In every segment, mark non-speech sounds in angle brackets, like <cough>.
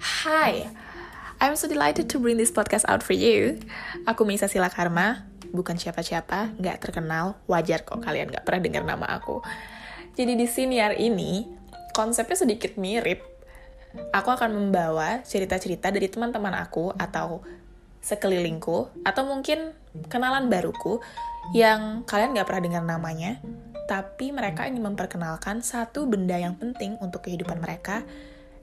Hi, I'm so delighted to bring this podcast out for you. Aku Misa Sila Karma, bukan siapa-siapa, nggak terkenal, wajar kok kalian nggak pernah dengar nama aku. Jadi di siniar ini, konsepnya sedikit mirip. Aku akan membawa cerita-cerita dari teman-teman aku atau sekelilingku, atau mungkin kenalan baruku yang kalian nggak pernah dengar namanya, tapi mereka ingin memperkenalkan satu benda yang penting untuk kehidupan mereka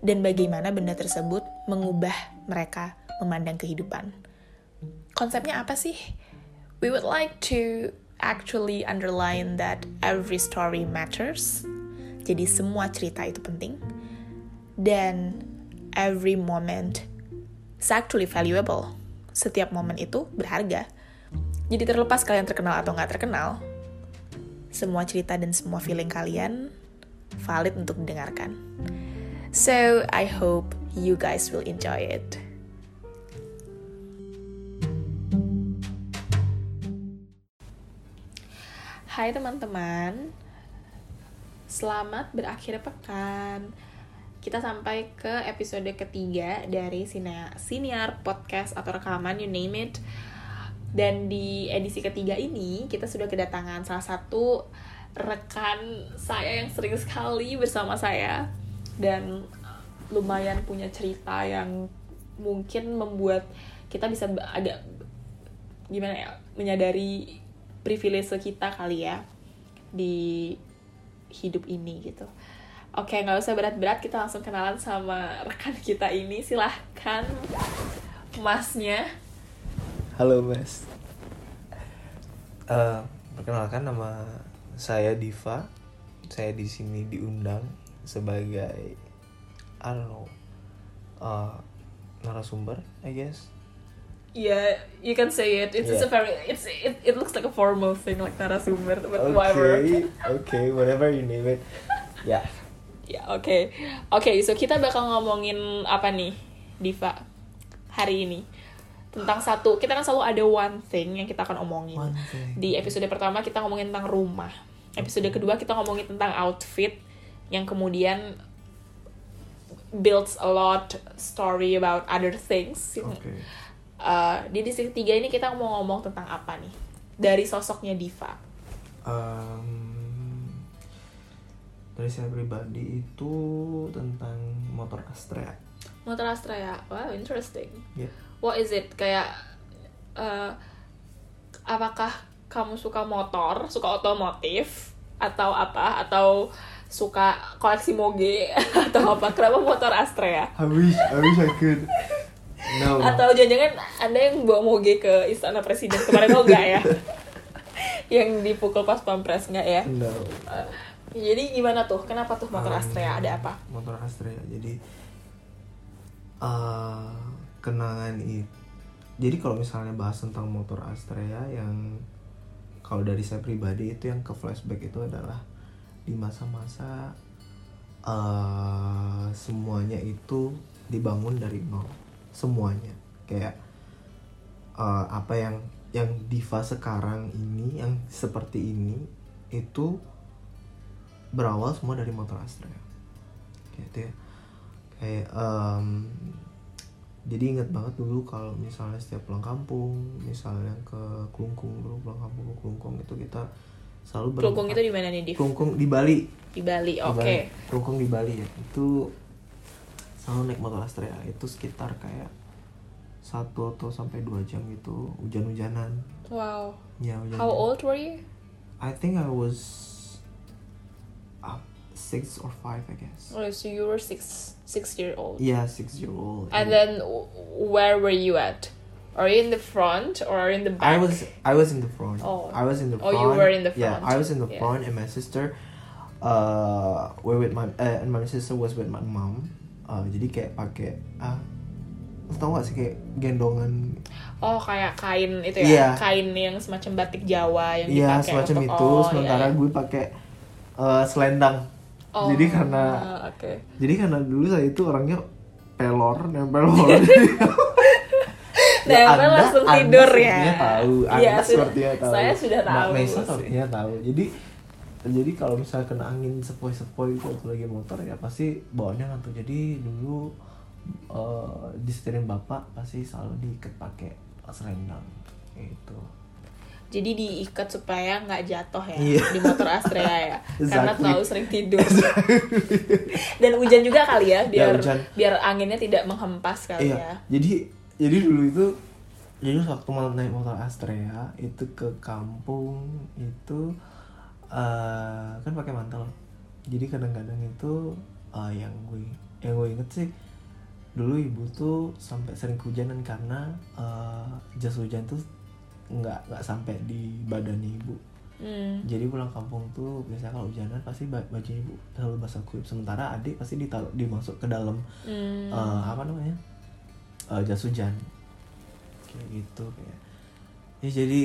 dan bagaimana benda tersebut mengubah mereka memandang kehidupan. Konsepnya apa sih? We would like to actually underline that every story matters. Jadi semua cerita itu penting. Dan every moment is actually valuable. Setiap momen itu berharga. Jadi terlepas kalian terkenal atau nggak terkenal, semua cerita dan semua feeling kalian valid untuk didengarkan. So I hope you guys will enjoy it. Hai teman-teman, selamat berakhir pekan. Kita sampai ke episode ketiga dari Siniar, Podcast atau rekaman, you name it. Dan di edisi ketiga ini, kita sudah kedatangan salah satu rekan saya yang sering sekali bersama saya dan lumayan punya cerita yang mungkin membuat kita bisa agak gimana ya menyadari privilege kita kali ya di hidup ini gitu. Oke, nggak usah berat-berat, kita langsung kenalan sama rekan kita ini. Silahkan, masnya. Halo mas. Uh, perkenalkan nama saya Diva. Saya di sini diundang sebagai I don't know uh, narasumber, I guess. Yeah, you can say it. It's, it's a Yeah. very it's it, it looks like a formal thing like narasumber, but Okay, whatever. okay, whatever you name it. Ya, Ya, oke. Oke, so kita bakal ngomongin apa nih, Diva? Hari ini. Tentang satu, kita kan selalu ada one thing yang kita akan omongin. Di episode pertama kita ngomongin tentang rumah. Episode kedua kita ngomongin tentang outfit yang kemudian builds a lot story about other things. Oke. Uh, di edisi ketiga ini kita mau ngomong tentang apa nih? Dari sosoknya Diva. Um, dari saya pribadi itu tentang motor Astrea. Motor Astra ya? Wow, interesting. Ya. What is it? Kayak uh, apakah kamu suka motor, suka otomotif atau apa? Atau suka koleksi moge <laughs> atau apa? Kenapa motor Astrea? I wish, I wish I could. No. no. Atau jangan-jangan Anda yang bawa moge ke Istana Presiden kemarin oh enggak ya? <laughs> yang dipukul pas pampres enggak ya? No. Uh, jadi gimana tuh? Kenapa tuh motor Um, Astrea? Ada apa? motor Astrea jadi uh, kenangan itu jadi kalau misalnya bahas tentang motor Astrea yang kalau dari saya pribadi itu yang ke flashback itu adalah di masa-masa uh, semuanya itu dibangun dari nol. Semuanya. Kayak uh, apa yang yang diva sekarang ini yang seperti ini itu berawal semua dari motor Astrea gitu ya. Kayak em, jadi inget banget dulu kalau misalnya setiap pulang kampung misalnya ke Klungkung dulu pulang kampung ke Klungkung itu kita selalu Kelungkung itu berempat. di mana nih, Div? Klungkung di Bali Di Bali. Oke. Bali. Klungkung di Bali ya itu selalu naik motor Astrea itu sekitar kayak satu atau sampai dua jam gitu hujan-hujanan Wow. ya hujan How old were you? I think I was uh, six or five I guess Oh, so you were six six year old. yeah six year old And then w- where were you at? Are you in the front or are you in the back? I was I was in the front. Oh. I was in the Oh, front. you were in the Yeah, front. I was in the Yeah. front, and my sister, uh, were with my uh, and my sister was with my mom. Uh, jadi kayak pakai ah, lu tau gak sih kayak gendongan? Oh, kayak kain itu ya? Iya. Kain yang semacam batik Jawa yang Iya dipakai semacam untuk- itu. oh, sementara iya, iya. gue pakai uh, selendang. Oh, Jadi karena oke. jadi karena dulu saya itu orangnya pelor, nempel pelor. <laughs> Nempel Anda- langsung Anda tidur ya. tahu, Anda sudah- sepertinya tahu. saya sudah Mbak tahu Mesa sih. sepertinya tahu. Jadi jadi kalau misalnya kena angin sepoi-sepoi itu waktu lagi motor ya pasti bawaannya ngantuk. Jadi dulu uh, disetirin bapak pasti selalu diikat pakai selendang gitu Jadi diikat supaya nggak jatuh ya Iya. di motor Astrea ya, <laughs> karena Exactly. terlalu sering tidur. Dan hujan juga kali ya, biar hujan. biar anginnya tidak menghempas kali iya ya. jadi jadi dulu itu jadi waktu mau naik motor Astrea itu ke kampung itu eh kan pakai mantel jadi kadang-kadang itu eh, yang gue yang gue inget sih dulu ibu tuh sampai sering kehujanan karena eh, jas hujan tuh nggak nggak sampai di badannya ibu Hmm. jadi pulang kampung tuh biasanya kalau hujanan pasti ba- bajunya ibu selalu basah kuyup sementara adik pasti ditaruh dimasuk ke dalam Hmm. eh, apa namanya Eh, jas hujan kayak gitu kayak ya jadi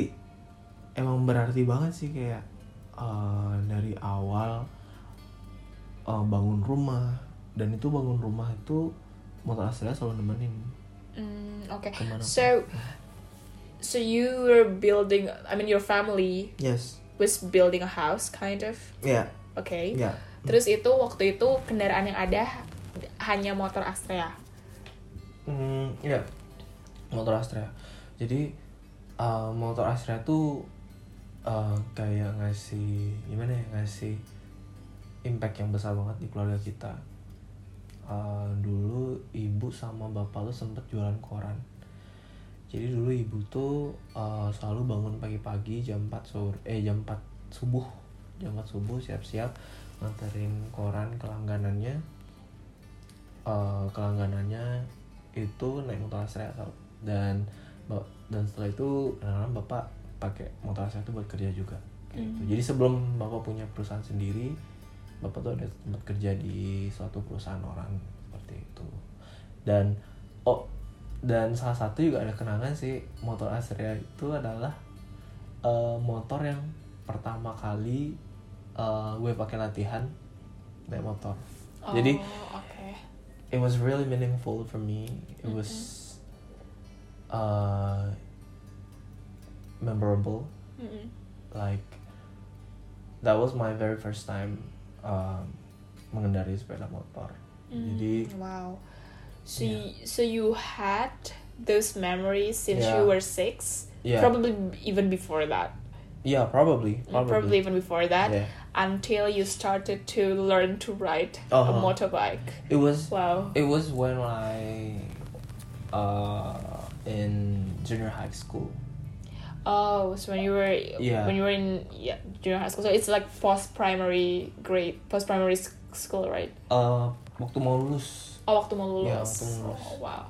emang berarti banget sih kayak eh, dari awal eh, bangun rumah dan itu bangun rumah itu motor Astrea selalu nemenin Hmm, Oke. Ke mana So, so you were building. I mean, your family yes was building a house, kind of. ya Oke. ya Terus itu waktu itu kendaraan yang ada hanya motor Astrea. Hmm, iya. Motor Astrea. Jadi uh, motor Astrea tuh uh, kayak ngasih gimana ya ngasih impact yang besar banget di keluarga kita. Uh, dulu ibu sama bapak tuh sempet jualan koran. Jadi dulu ibu tuh uh, selalu bangun pagi-pagi jam 4 sore eh jam 4 subuh. Jam 4 subuh siap-siap nganterin koran ke langganannya. Uh, kelangganannya itu naik motor tau. dan dan setelah itu kadang-kadang bapak pakai motor Astrea itu buat kerja juga gitu. jadi sebelum bapak punya perusahaan sendiri bapak tuh ada tempat kerja di suatu perusahaan orang seperti itu dan oh dan salah satu juga ada kenangan sih motor Astrea itu adalah eh, motor yang pertama kali eh, gue pakai latihan naik motor jadi Oh, oke. It was really meaningful for me. It was uh, memorable. Mm-mm. Like that was my very first time um, mengendarai sepeda motor. Jadi Mm, wow. So Yeah. y- so you had those memories since Yeah. you were six. Yeah. Probably even before that. yeah, probably, Probably, probably. even before that. Yeah. Until you started to learn to ride a Uh-huh. motorbike. It was Wow. it was when I uh, in junior high school. Oh, so when you were Yeah. when you were in yeah, junior high school, so it's like post primary grade, post primary school, right? Uh, waktu mau lulus. Oh, waktu mau lulus. Iya, waktu mau lulus. Oh, wow.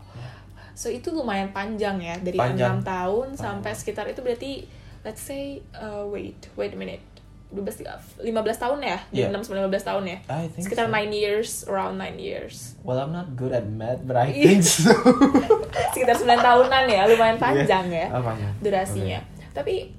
So itu lumayan panjang ya dari Panjang. enam tahun sampai sekitar itu berarti let's say uh, wait wait a minute 12 15 tahun ya Yeah. 6 sampai 15 tahun ya I think sekitar so. 9 years around 9 years Well, I'm not good at math, but I Iya. think so. <laughs> sekitar 9 tahunan ya lumayan panjang ya Ah, panjang. durasinya tapi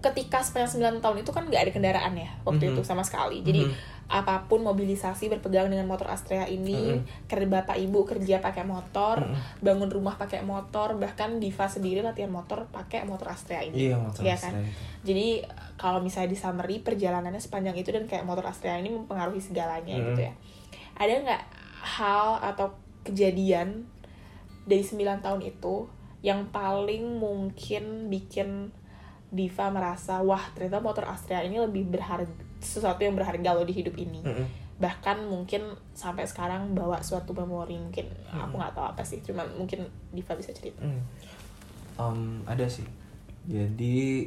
ketika sepanjang 9 tahun itu kan nggak ada kendaraan ya waktu Mhm. itu sama sekali jadi Mhm. apa pun mobilisasi berpegang dengan motor Astrea ini Mhm. kerja bapak ibu kerja pakai motor Mhm. bangun rumah pakai motor bahkan Diva sendiri latihan motor pakai motor Astrea ini Iya, motor Iya Astrea kan jadi kalau misalnya di summary perjalanannya sepanjang itu dan kayak motor Astrea ini mempengaruhi segalanya Mhm. gitu ya ada nggak hal atau kejadian dari 9 tahun itu yang paling mungkin bikin Diva merasa wah ternyata motor Astrea ini lebih berharga sesuatu yang berharga loh di hidup ini Mm-mm. bahkan mungkin sampai sekarang bawa suatu memori mungkin aku nggak tahu apa sih cuman mungkin Diva bisa cerita Mm. Um, ada sih. Jadi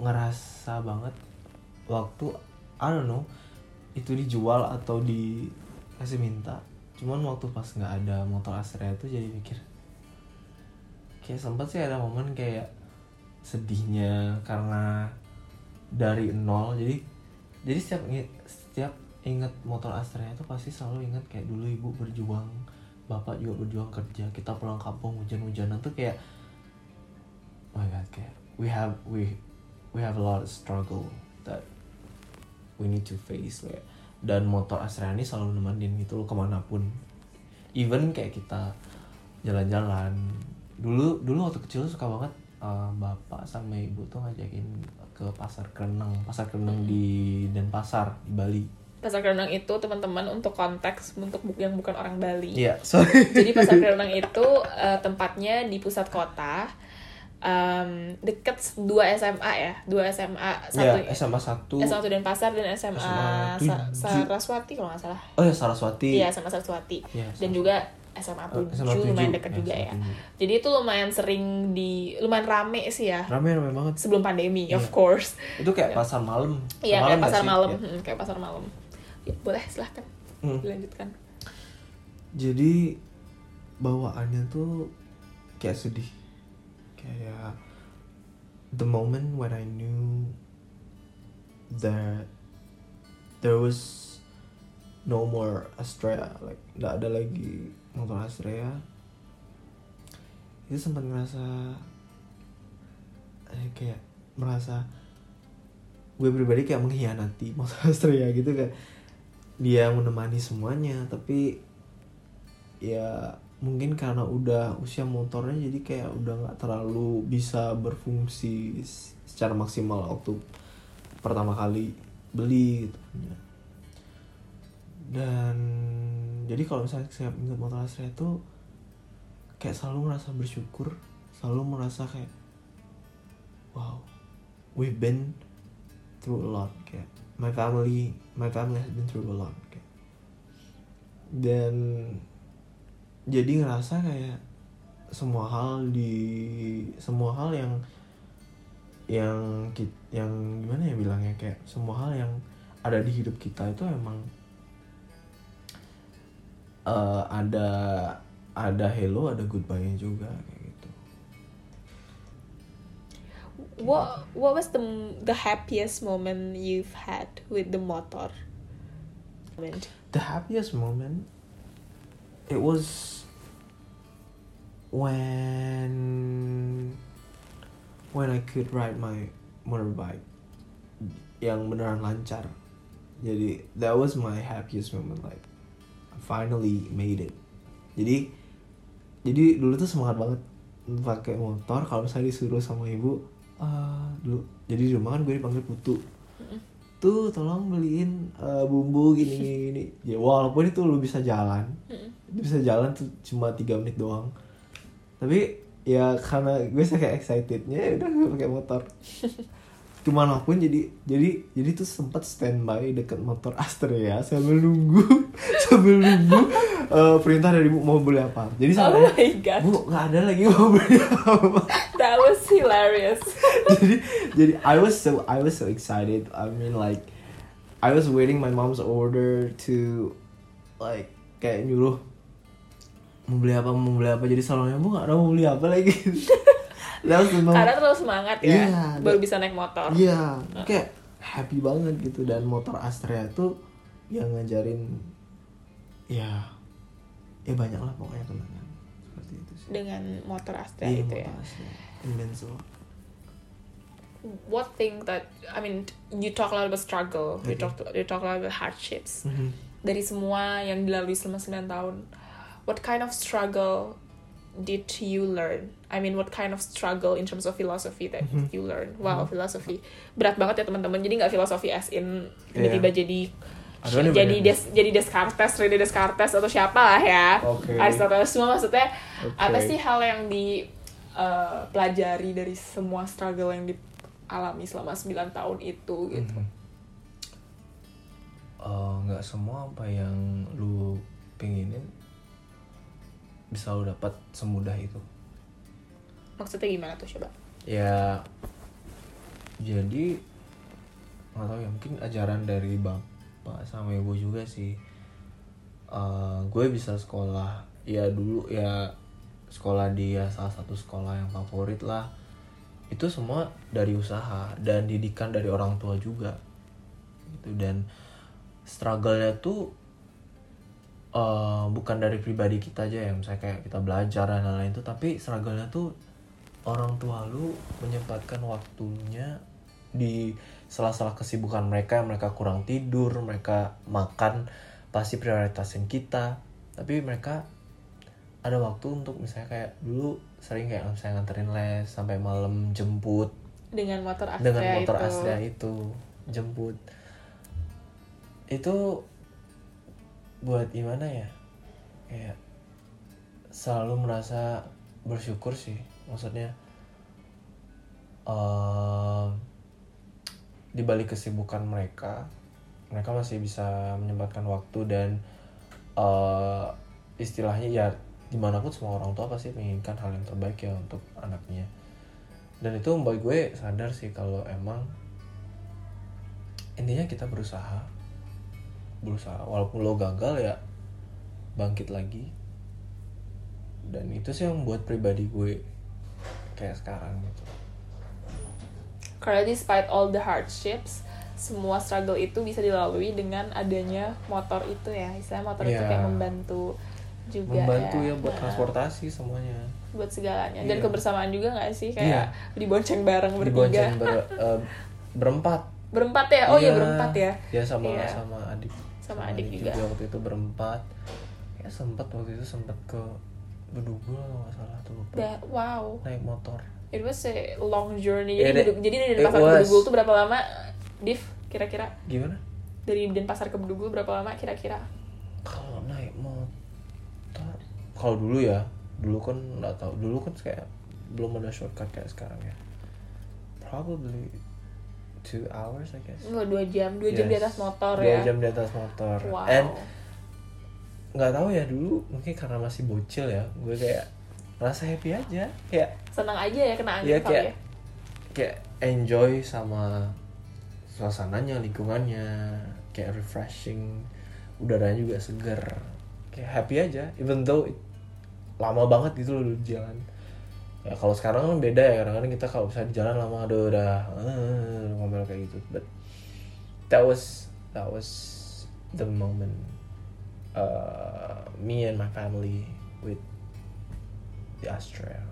ngerasa banget waktu I don't know itu dijual atau dikasih minta. Cuman waktu pas nggak ada motor Astrea itu jadi mikir kayak sempat sih ada momen kayak sedihnya karena dari nol. Jadi jadi setiap inget, setiap inget motor Astrea itu pasti selalu ingat kayak dulu ibu berjuang bapak juga berjuang kerja kita pulang kampung hujan-hujanan tuh kayak oh my god kayak we have we we have a lot of struggle that we need to face kayak. Dan motor Astrea ini selalu nemenin gitu loh ke mana pun. Even kayak kita jalan-jalan. Dulu dulu waktu kecil suka banget uh, bapak sama ibu tuh ngajakin ke pasar kereneng pasar kereneng di Denpasar di Bali Pasar Kerenang itu teman-teman untuk konteks untuk yang bukan orang Bali. Iya, sorry. Jadi Pasar <laughs> Kerenang itu eh, tempatnya di pusat kota. em, deket dua SMA ya, dua SMA satu Iya, SMA 1. SMA Denpasar dan SMA, SMA Sa- tujuh. Saraswati kalau nggak salah. Oh ya Saraswati. Iya, sama Saraswati. Iya, Dan juga SMA 7, SMA lumayan tujuh. dekat Ya, juga SMA ya. Jadi itu lumayan sering di lumayan rame sih ya Rame rame banget. sebelum pandemi, of Iya. course. Itu kayak pasar malam. Iya, kayak pasar malam, Iya. Hmm, kayak pasar malam. Ya, boleh silahkan Hmm. dilanjutkan. Jadi bawaannya tuh kayak sedih. Kayak the moment when I knew that there was no more Astrea, like nggak ada lagi motor Astrea. Itu sempat ngerasa eh, kayak merasa gue pribadi kayak mengkhianati motor <laughs> Astrea gitu kayak dia menemani semuanya tapi ya mungkin karena udah usia motornya jadi kayak udah nggak terlalu bisa berfungsi secara maksimal waktu pertama kali beli gitu kan ya. dan jadi kalau misalnya saya ingat motor Astrea itu kayak selalu merasa bersyukur selalu merasa kayak wow we've been through a lot kayak my family my family has been through a lot kayak. Dan jadi ngerasa kayak semua hal di semua hal yang yang yang gimana ya bilangnya kayak semua hal yang ada di hidup kita itu emang eh, ada ada hello ada goodbye juga kayak gitu What what was the the happiest moment you've had with the motor? Moment. the happiest moment it was when when I could ride my motorbike yang beneran lancar jadi that was my happiest moment like finally made it. Jadi jadi dulu tuh semangat banget pakai motor. Kalau misalnya disuruh sama ibu ah dulu. Jadi di rumah kan gue dipanggil putu. Tuh tolong beliin eh, bumbu gini gini gini. <laughs> Ya walaupun itu lu bisa jalan. Bisa jalan tuh cuma tiga menit doang. Tapi ya karena gue kayak excitednya ya udah gue pakai motor <laughs> ke mana pun jadi jadi jadi tuh sempat standby deket motor Astrea sambil nunggu <laughs> sambil nunggu eh, perintah dari ibu mau beli apa jadi Oh my god, bu nggak ada lagi <laughs> mau beli apa that was hilarious. <laughs> jadi jadi I was so I was so excited. I mean like I was waiting my mom's order to like kayak nyuruh mau beli apa mau beli apa jadi salonnya bu nggak tahu mau beli apa lagi. The moment. Karena terlalu semangat ya, Iya, baru bisa naik motor. Iya, kayak happy banget gitu dan motor Astrea tuh yang ngajarin ya ya banyak lah pokoknya kenangan seperti itu sih. Dengan motor Astra Iya, itu motor ya. Astrea. Invincible. What thing that I mean, you talk a lot about struggle, you Okay. talk you talk a lot about hardships. Mhm. Dari semua yang dilalui selama 9 tahun, what kind of struggle did you learn? I mean, what kind of struggle in terms of philosophy that Mhm. you learn? Wow, philosophy berat banget ya teman-teman. Jadi nggak filosofi as in tiba-tiba jadi nih jadi banyak. des jadi Descartes, René Descartes atau siapa lah ya. Aristoteles semua maksudnya Oke. apa sih hal yang di uh, pelajari dari semua struggle yang dialami selama 9 tahun itu gitu. Mhm. Eh, nggak semua apa yang lu pengenin bisa lu dapat semudah itu. Maksudnya gimana tuh coba? ya jadi nggak tahu ya mungkin ajaran dari bapak sama ibu juga sih. Eh, gue bisa sekolah ya dulu ya sekolah di ya salah satu sekolah yang favorit lah. Itu semua dari usaha dan didikan dari orang tua juga. Gitu dan struggle-nya tuh eh, bukan dari pribadi kita aja ya misalnya kayak kita belajar dan lain-lain itu tapi struggle-nya tuh orang tua lu menyempatkan waktunya di sela-sela kesibukan mereka mereka kurang tidur mereka makan pasti prioritasin kita. Tapi mereka ada waktu untuk misalnya kayak dulu sering kayak misalnya nganterin les sampai malam jemput. Dengan motor Astra dengan motor itu. Astra itu jemput. Itu buat gimana ya? Kayak selalu merasa bersyukur sih. Maksudnya eh di balik kesibukan mereka mereka masih bisa menyempatkan waktu dan eh istilahnya ya di mana pun semua orang tua pasti menginginkan hal yang terbaik ya untuk anaknya. Dan itu membuat gue sadar sih kalau emang intinya kita berusaha berusaha walaupun lo gagal ya bangkit lagi dan itu sih yang membuat pribadi gue kayak sekarang gitu Karena despite all the hardships, semua struggle itu bisa dilalui dengan adanya motor itu ya. Istilahnya motor itu Iya. kayak membantu juga membantu ya, ya. buat Nah, transportasi semuanya buat segalanya. Dan Iya. kebersamaan juga nggak sih? Iya. Kayak dibonceng bareng bertiga. dibonceng ber- eh, berempat <laughs> Berempat ya? Oh iya Iya. berempat ya. ya sama Iya. sama adik Sama adik juga. waktu itu berempat ya sempat waktu itu sempat ke Bedugul kalau nggak salah tuh lupa Dah, wow. naik motor It was a long journey. Jadi, Bedug- jadi dari Denpasar ke was. Bedugul tuh berapa lama? Div, kira-kira? gimana Dari Denpasar ke Bedugul berapa lama kira-kira? kalau naik motor kalau dulu ya dulu kan nggak tahu dulu kan kayak belum ada shortcut kayak sekarang ya probably two hours I guess Oh, dua jam, dua jam di Yes. atas motor dua ya. jam di atas motor Wow. and nggak tahu ya dulu mungkin karena masih bocil ya gue kayak rasa happy aja kayak Senang aja ya kena angin kali kayak- ya. kayak enjoy sama suasananya lingkungannya kayak refreshing udaranya juga seger kayak happy aja even though it- lama banget gitu loh di jalan ya kalau sekarang kan beda ya kadang-kadang kita kalau misalnya di jalan lama aduh udah eh, ngomel kayak gitu but that was that was the moment uh, me and my family with the Astra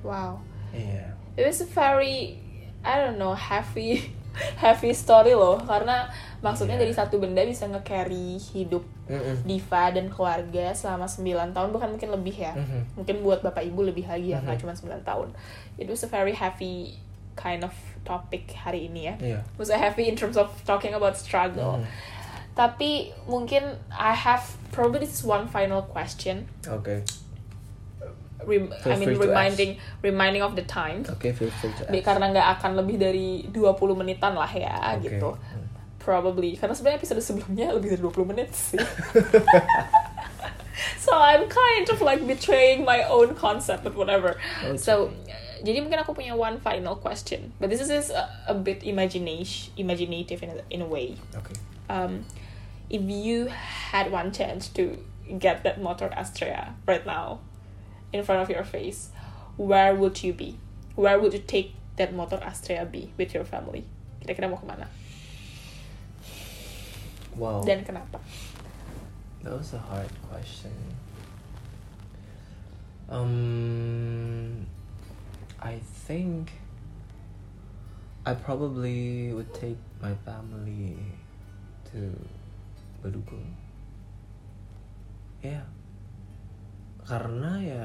Wow. yeah It was a very I don't know heavy <laughs> heavy story loh karena maksudnya Iya. dari satu benda bisa nge-carry hidup Mm-mm. Diva dan keluarga selama 9 tahun bahkan mungkin lebih ya. Mhm. Mungkin buat bapak ibu lebih lagi ya nggak Mhm. cuma 9 tahun. It was a very heavy kind of topic hari ini ya. Iya. It was a heavy in terms of talking about struggle. Mhm. Tapi mungkin I have probably this one final question. Oke. Rem- Feel I mean reminding reminding of the time. Oke, feel free to ask. karena nggak akan lebih dari 20 menitan lah ya Oke. gitu. Probably karena sebenarnya episode sebelumnya lebih dari 20 menit sih. <laughs> so I'm kind of like betraying my own concept but whatever. Oh, So jadi mungkin aku punya one final question, but this is a, a bit imagination imaginative in a, in a way. Oke. Um, if you had one chance to get that motor Astrea right now in front of your face, where would you be? Where would you take that motor Astrea be with your family? Kira-kira mau ke mana? Wow. Dan kenapa? That was a hard question. Um, I think I probably would take my family to Bedugul. Ya, karena ya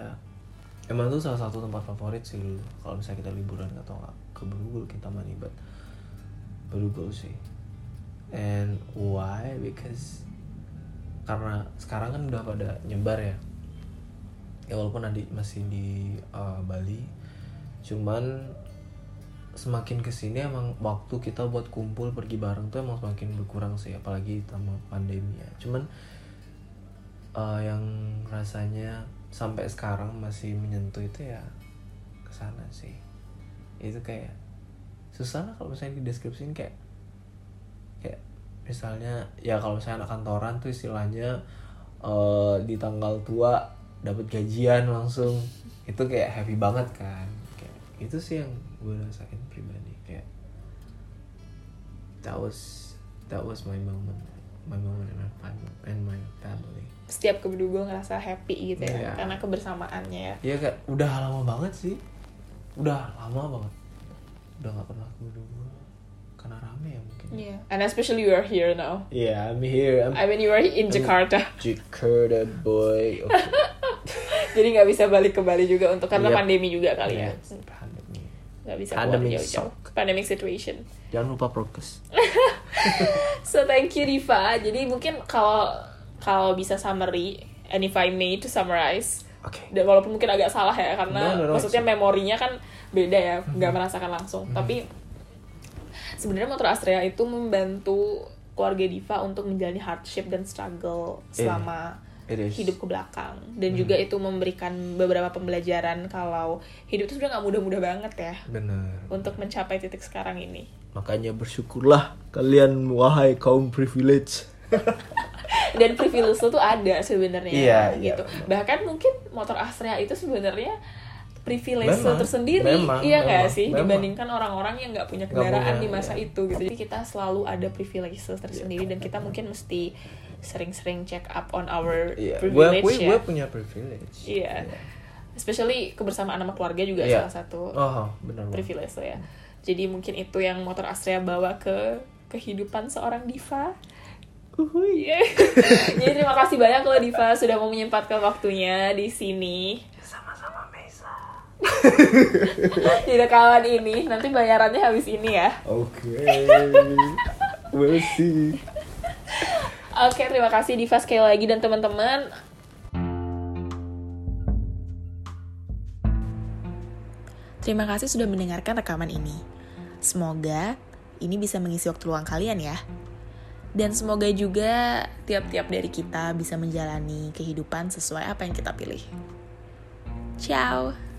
emang itu salah satu tempat favorit sih dulu. Kalau misalnya kita liburan atau nggak ke Bedugul kita mani, but Bedugul sih. And why? Because karena sekarang kan udah pada nyebar ya. Ya walaupun adik masih di uh, Bali cuman semakin ke sini emang waktu kita buat kumpul pergi bareng tuh emang semakin berkurang sih apalagi sama pandemi ya. Cuman uh, yang rasanya sampai sekarang masih menyentuh itu ya ke sana sih. Itu kayak susah lah kalau misalnya dideskripsiin kayak kayak misalnya ya kalau misalnya anak kantoran tuh istilahnya eh, di tanggal tua dapat gajian langsung. Itu kayak happy banget kan. Kayak itu sih yang gue rasain pribadi. Kayak that was that was my moment my moment and my family and my family. Setiap kebedugo ngerasa happy gitu ya, Iya. karena kebersamaannya ya. ya kayak udah lama banget sih. Udah lama banget. Udah nggak pernah ke Bedugul karena rame ya mungkin Yeah. And especially you are here now. yeah I'm here I'm I mean you are in Jakarta, Jakarta boy <laughs> okay. jadi nggak bisa balik ke Bali juga untuk karena Yep. pandemi juga kali ya. Yes, pandemi. Nggak bisa keluar Pandemic jauh-jauh. suck. Pandemic situation. Jangan lupa prokes. <laughs> so thank you Diva. Jadi mungkin kalau kalau bisa summary, and if I may to summarize, Oke. dan walaupun mungkin agak salah ya karena No, no, no. maksudnya memorinya kan beda ya, nggak merasakan langsung. Tapi sebenarnya motor Astrea itu membantu keluarga Diva untuk menjalani hardship dan struggle Iya. selama It is. hidup ke belakang dan juga itu memberikan beberapa pembelajaran kalau hidup itu sudah nggak mudah-mudah banget ya Bener. untuk mencapai titik sekarang ini. Makanya bersyukurlah kalian wahai kaum privilege. <laughs> dan privilege itu tuh ada sebenarnya Iya, iya, gitu benar. bahkan mungkin motor Astrea itu sebenarnya privilege Memang, tersendiri memang, iya nggak sih memang. dibandingkan orang-orang yang nggak punya kendaraan punya, di masa iya. itu gitu jadi kita selalu ada privilege tersendiri dan kita mungkin mesti sering-sering check up on our Iya. Gue privilege gue ya gue punya privilege. iya especially kebersamaan sama keluarga juga Iya. salah satu Oh, benar. privilege ya jadi mungkin itu yang motor Astrea bawa ke kehidupan seorang diva Uhuy. <laughs> Jadi terima kasih banyak loh Diva sudah mau menyempatkan waktunya di sini. <laughs> di rekaman ini. Nanti bayarannya habis ini ya. Oke. <laughs> We'll see. Oke, terima kasih Diva sekali lagi dan teman-teman. Terima kasih sudah mendengarkan rekaman ini. Semoga ini bisa mengisi waktu luang kalian ya. Dan semoga juga tiap-tiap dari kita bisa menjalani kehidupan sesuai apa yang kita pilih. Ciao.